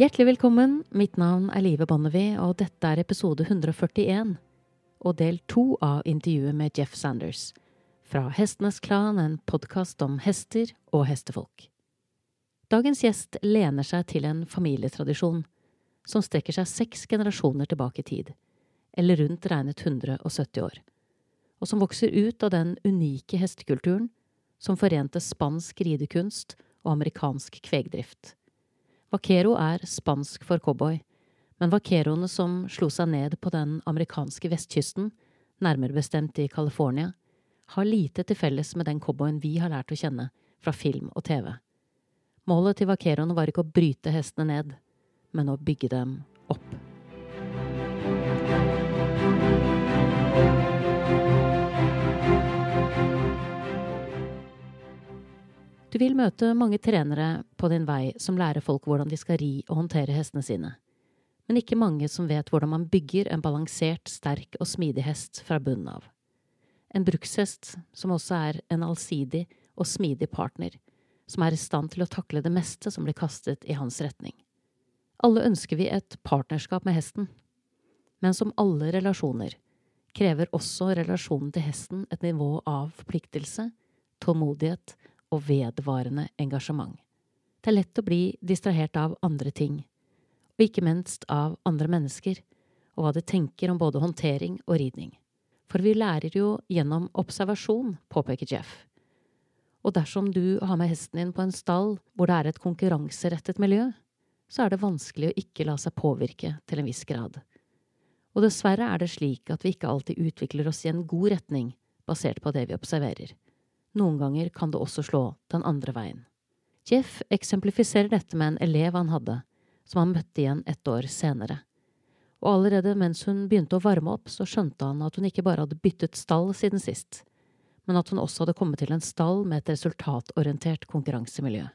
Hjertelig velkommen. Mitt navn er Live Bonnevie, og dette er episode 141 og del to av intervjuet med Jeff Sanders fra Hestenes Klan, en podkast om hester og hestefolk. Dagens gjest lener seg til en familietradisjon som strekker seg seks generasjoner tilbake i tid, eller rundt regnet 170 år, og som vokser ut av den unike hestekulturen som forente spansk ridekunst og amerikansk kvegdrift. Vaquero er spansk for cowboy, men vaqueroene som slo seg ned på den amerikanske vestkysten, nærmere bestemt i California, har lite til felles med den cowboyen vi har lært å kjenne fra film og TV. Målet til vaqueroene var ikke å bryte hestene ned, men å bygge dem opp. Du vil møte mange trenere på din vei som lærer folk hvordan de skal ri og håndtere hestene sine, men ikke mange som vet hvordan man bygger en balansert, sterk og smidig hest fra bunnen av. En brukshest som også er en allsidig og smidig partner, som er i stand til å takle det meste som blir kastet i hans retning. Alle ønsker vi et partnerskap med hesten, men som alle relasjoner krever også relasjonen til hesten et nivå av forpliktelse, tålmodighet og vedvarende engasjement. Det er lett å bli distrahert av andre ting, og ikke minst av andre mennesker, og hva de tenker om både håndtering og ridning. For vi lærer jo gjennom observasjon, påpeker Jeff. Og dersom du har med hesten din på en stall hvor det er et konkurranserettet miljø, så er det vanskelig å ikke la seg påvirke til en viss grad. Og dessverre er det slik at vi ikke alltid utvikler oss i en god retning basert på det vi observerer. Noen ganger kan det også slå den andre veien. Jeff eksemplifiserer dette med en elev han hadde, som han møtte igjen et år senere. Og allerede mens hun begynte å varme opp, så skjønte han at hun ikke bare hadde byttet stall siden sist, men at hun også hadde kommet til en stall med et resultatorientert konkurransemiljø.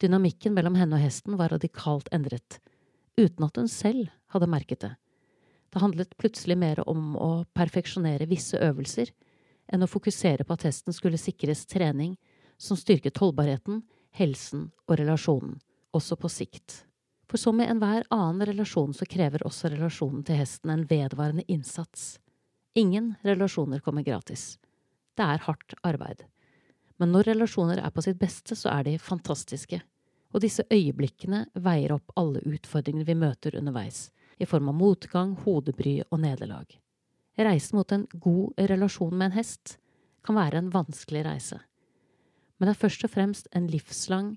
Dynamikken mellom henne og hesten var radikalt endret, uten at hun selv hadde merket det. Det handlet plutselig mer om å perfeksjonere visse øvelser enn å fokusere på at hesten skulle sikres trening som styrket holdbarheten, helsen og relasjonen, også på sikt. For som med enhver annen relasjon så krever også relasjonen til hesten en vedvarende innsats. Ingen relasjoner kommer gratis. Det er hardt arbeid. Men når relasjoner er på sitt beste, så er de fantastiske. Og disse øyeblikkene veier opp alle utfordringene vi møter underveis, i form av motgang, hodebry og nederlag. Reisen mot en god relasjon med en hest kan være en vanskelig reise, men det er først og fremst en livslang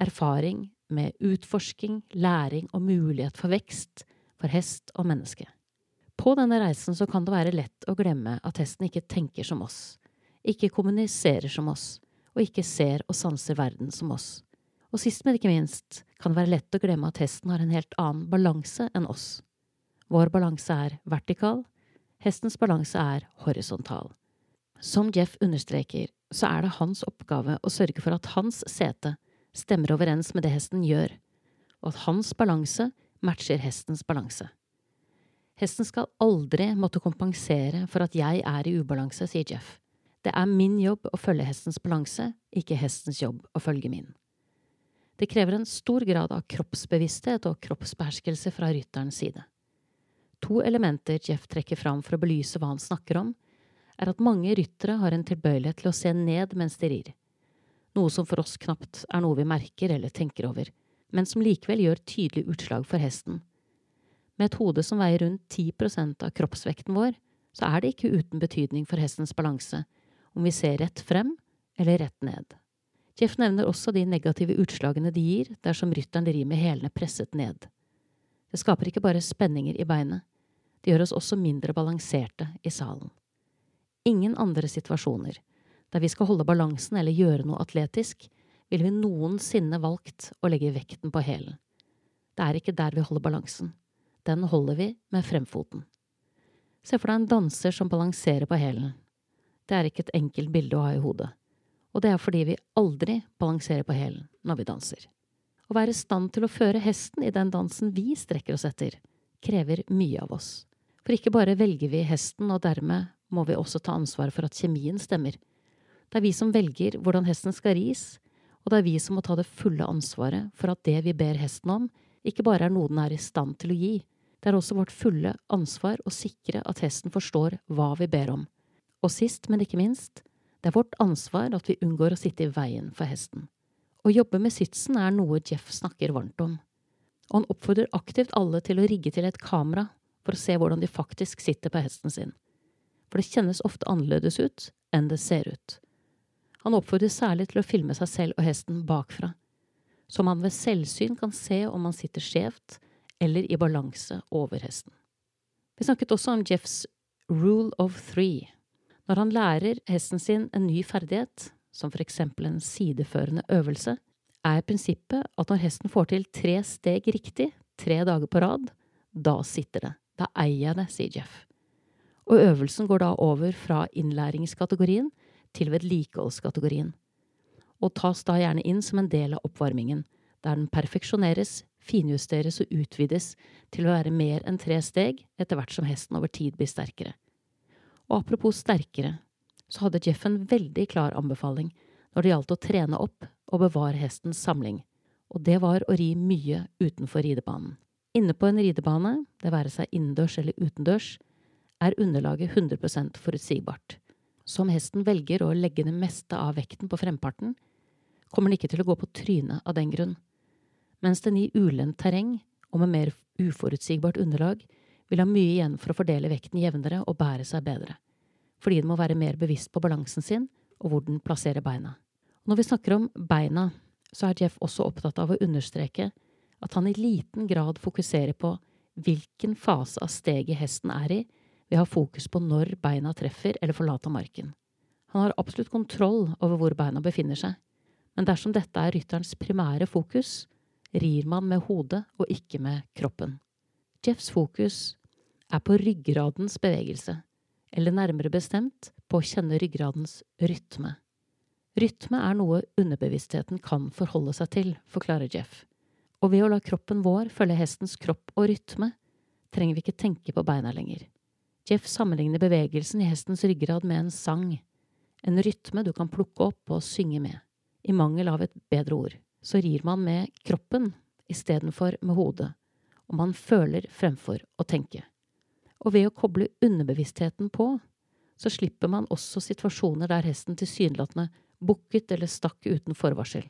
erfaring med utforsking, læring og mulighet for vekst for hest og menneske. På denne reisen så kan det være lett å glemme at hesten ikke tenker som oss, ikke kommuniserer som oss, og ikke ser og sanser verden som oss. Og sist, men ikke minst, kan det være lett å glemme at hesten har en helt annen balanse enn oss. Vår balanse er vertikal, Hestens balanse er horisontal. Som Jeff understreker, så er det hans oppgave å sørge for at hans sete stemmer overens med det hesten gjør, og at hans balanse matcher hestens balanse. Hesten skal aldri måtte kompensere for at jeg er i ubalanse, sier Jeff. Det er min jobb å følge hestens balanse, ikke hestens jobb å følge min. Det krever en stor grad av kroppsbevissthet og kroppsbeherskelse fra rytterens side. To elementer Jeff trekker fram for å belyse hva han snakker om, er at mange ryttere har en tilbøyelighet til å se ned mens de rir, noe som for oss knapt er noe vi merker eller tenker over, men som likevel gjør tydelig utslag for hesten. Med et hode som veier rundt 10% av kroppsvekten vår, så er det ikke uten betydning for hestens balanse om vi ser rett frem eller rett ned. Jeff nevner også de negative utslagene de gir dersom rytteren rir med hælene presset ned. Det skaper ikke bare spenninger i beinet, det gjør oss også mindre balanserte i salen. Ingen andre situasjoner, der vi skal holde balansen eller gjøre noe atletisk, ville vi noensinne valgt å legge vekten på hælen. Det er ikke der vi holder balansen. Den holder vi med fremfoten. Se for deg en danser som balanserer på hælen. Det er ikke et enkelt bilde å ha i hodet, og det er fordi vi aldri balanserer på hælen når vi danser. Å være i stand til å føre hesten i den dansen vi strekker oss etter, krever mye av oss. For ikke bare velger vi hesten, og dermed må vi også ta ansvar for at kjemien stemmer. Det er vi som velger hvordan hesten skal ris, og det er vi som må ta det fulle ansvaret for at det vi ber hesten om, ikke bare er noe den er i stand til å gi, det er også vårt fulle ansvar å sikre at hesten forstår hva vi ber om. Og sist, men ikke minst, det er vårt ansvar at vi unngår å sitte i veien for hesten. Å jobbe med sitsen er noe Jeff snakker varmt om, og han oppfordrer aktivt alle til å rigge til et kamera for å se hvordan de faktisk sitter på hesten sin, for det kjennes ofte annerledes ut enn det ser ut. Han oppfordrer særlig til å filme seg selv og hesten bakfra, så man ved selvsyn kan se om man sitter skjevt eller i balanse over hesten. Vi snakket også om Jeffs rule of three. Når han lærer hesten sin en ny ferdighet, som for eksempel en sideførende øvelse, er prinsippet at når hesten får til tre steg riktig tre dager på rad, da sitter det. Da eier jeg det, sier Jeff. Og øvelsen går da over fra innlæringskategorien til vedlikeholdskategorien, og tas da gjerne inn som en del av oppvarmingen, der den perfeksjoneres, finjusteres og utvides til å være mer enn tre steg etter hvert som hesten over tid blir sterkere. Og apropos sterkere, så hadde Jeff en veldig klar anbefaling når det gjaldt å trene opp og bevare hestens samling, og det var å ri mye utenfor ridebanen. Inne på en ridebane, det være seg innendørs eller utendørs, er underlaget 100 forutsigbart. Så om hesten velger å legge det meste av vekten på fremparten, kommer den ikke til å gå på trynet av den grunn, mens den i ulendt terreng og med mer uforutsigbart underlag vil ha mye igjen for å fordele vekten jevnere og bære seg bedre, fordi den må være mer bevisst på balansen sin og hvor den plasserer beina. Når vi snakker om beina, så er Jeff også opptatt av å understreke at han i liten grad fokuserer på hvilken fase av steget hesten er i, ved å ha fokus på når beina treffer eller forlater marken. Han har absolutt kontroll over hvor beina befinner seg, men dersom dette er rytterens primære fokus, rir man med hodet og ikke med kroppen. Jeffs fokus er på ryggradens bevegelse, eller nærmere bestemt på å kjenne ryggradens rytme. Rytme er noe underbevisstheten kan forholde seg til, forklarer Jeff, og ved å la kroppen vår følge hestens kropp og rytme, trenger vi ikke tenke på beina lenger. Jeff sammenligner bevegelsen i hestens ryggrad med en sang, en rytme du kan plukke opp og synge med. I mangel av et bedre ord, så rir man med kroppen istedenfor med hodet, og man føler fremfor å tenke. Og ved å koble underbevisstheten på, så slipper man også situasjoner der hesten tilsynelatende bukket eller stakk uten forvarsel.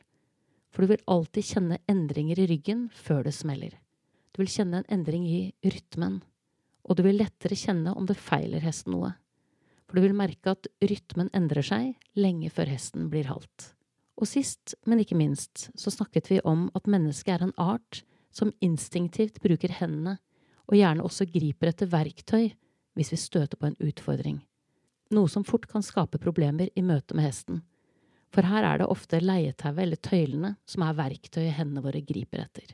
For du vil alltid kjenne endringer i ryggen før det smeller. Du vil kjenne en endring i rytmen, og du vil lettere kjenne om det feiler hesten noe. For du vil merke at rytmen endrer seg lenge før hesten blir halt. Og sist, men ikke minst, så snakket vi om at mennesket er en art som instinktivt bruker hendene, og gjerne også griper etter verktøy hvis vi støter på en utfordring. Noe som fort kan skape problemer i møte med hesten for her er det ofte leietauet eller tøylene som er verktøyet hendene våre griper etter.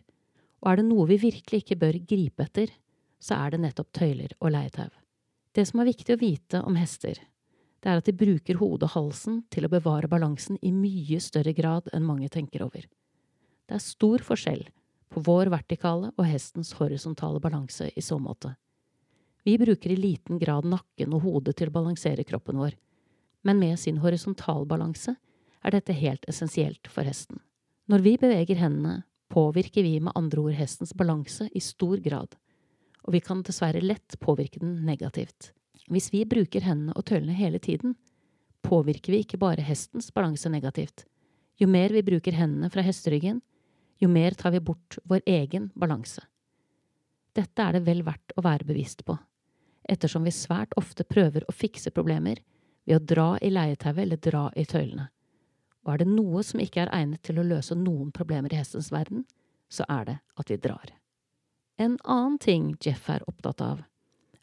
Og er det noe vi virkelig ikke bør gripe etter, så er det nettopp tøyler og leietau. Det som er viktig å vite om hester, det er at de bruker hodet og halsen til å bevare balansen i mye større grad enn mange tenker over. Det er stor forskjell på vår vertikale og hestens horisontale balanse i så måte. Vi bruker i liten grad nakken og hodet til å balansere kroppen vår, men med sin horisontalbalanse er dette helt essensielt for hesten. Når vi beveger hendene, påvirker vi med andre ord hestens balanse i stor grad, og vi kan dessverre lett påvirke den negativt. Hvis vi bruker hendene og tøylene hele tiden, påvirker vi ikke bare hestens balanse negativt. Jo mer vi bruker hendene fra hesteryggen, jo mer tar vi bort vår egen balanse. Dette er det vel verdt å være bevisst på, ettersom vi svært ofte prøver å fikse problemer ved å dra i leietauet eller dra i tøylene og er det noe som ikke er egnet til å løse noen problemer i hestens verden, så er det at vi drar. En annen ting Jeff er opptatt av,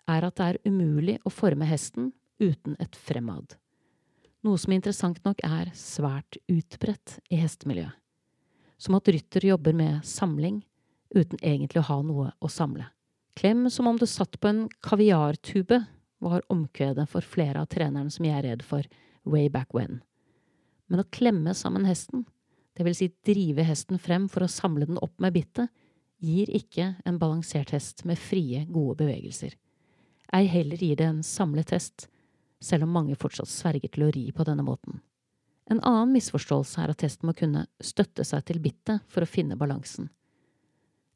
er at det er umulig å forme hesten uten et fremad, noe som interessant nok er svært utbredt i hestemiljøet, som at rytter jobber med samling uten egentlig å ha noe å samle. Klem som om du satt på en kaviartube, var omkvedet for flere av trenerne som jeg er redd for way back when men å klemme sammen hesten, det vil si drive hesten frem for å samle den opp med bittet, gir ikke en balansert hest med frie, gode bevegelser. Ei heller gir det en samlet hest, selv om mange fortsatt sverger til å ri på denne måten. En annen misforståelse er at hesten må kunne støtte seg til bittet for å finne balansen.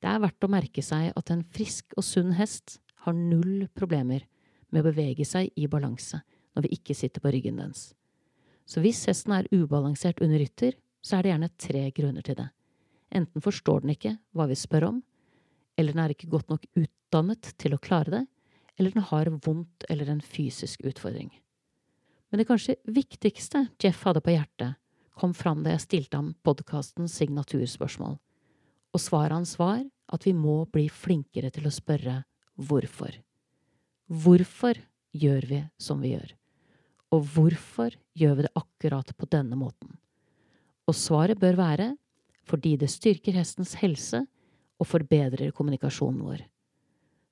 Det er verdt å merke seg at en frisk og sunn hest har null problemer med å bevege seg i balanse når vi ikke sitter på ryggen dens. Så hvis hesten er ubalansert under rytter, så er det gjerne tre grunner til det. Enten forstår den ikke hva vi spør om, eller den er ikke godt nok utdannet til å klare det, eller den har vondt eller en fysisk utfordring. Men det kanskje viktigste Jeff hadde på hjertet, kom fram da jeg stilte ham podkastens signaturspørsmål, og svaret hans var at vi må bli flinkere til å spørre hvorfor. Hvorfor gjør vi som vi gjør? Og hvorfor gjør vi det akkurat på denne måten? Og svaret bør være fordi det styrker hestens helse og forbedrer kommunikasjonen vår.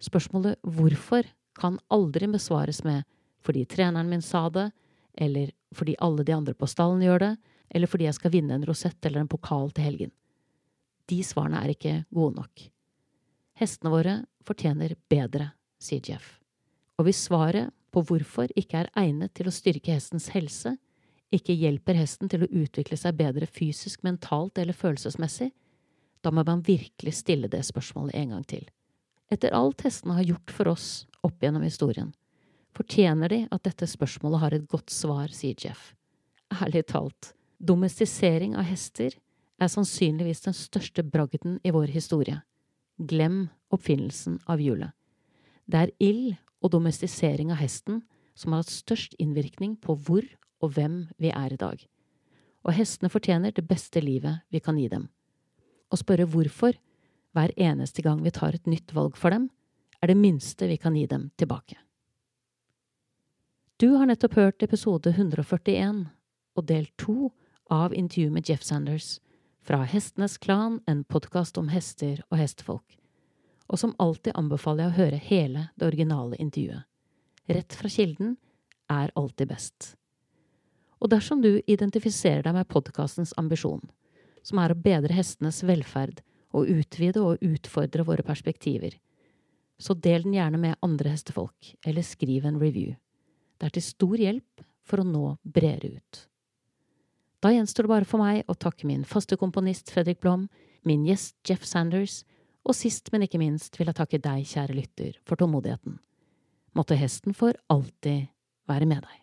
Spørsmålet hvorfor kan aldri besvares med fordi treneren min sa det, eller fordi alle de andre på stallen gjør det, eller fordi jeg skal vinne en rosett eller en pokal til helgen. De svarene er ikke gode nok. Hestene våre fortjener bedre, sier Jeff. Og hvis svaret på hvorfor ikke er egnet til å styrke hestens helse, ikke hjelper hesten til å utvikle seg bedre fysisk, mentalt eller følelsesmessig, da må man virkelig stille det spørsmålet en gang til. Etter alt hestene har gjort for oss opp gjennom historien, fortjener de at dette spørsmålet har et godt svar, sier Jeff. Ærlig talt, domestisering av hester er sannsynligvis den største bragden i vår historie. Glem oppfinnelsen av hjulet. Det er ild og domestisering av hesten som har hatt størst innvirkning på hvor og hvem vi er i dag. Og hestene fortjener det beste livet vi kan gi dem. Å spørre hvorfor hver eneste gang vi tar et nytt valg for dem, er det minste vi kan gi dem tilbake. Du har nettopp hørt episode 141 og del to av intervjuet med Jeff Sanders fra Hestenes Klan, en podkast om hester og hestefolk. Og som alltid anbefaler jeg å høre hele det originale intervjuet. Rett fra kilden er alltid best. Og dersom du identifiserer deg med podkastens ambisjon, som er å bedre hestenes velferd og utvide og utfordre våre perspektiver, så del den gjerne med andre hestefolk, eller skriv en review. Det er til stor hjelp for å nå bredere ut. Da gjenstår det bare for meg å takke min faste komponist Fredrik Blom, min gjest Jeff Sanders, og sist, men ikke minst vil jeg takke deg, kjære lytter, for tålmodigheten. Måtte hesten for alltid være med deg.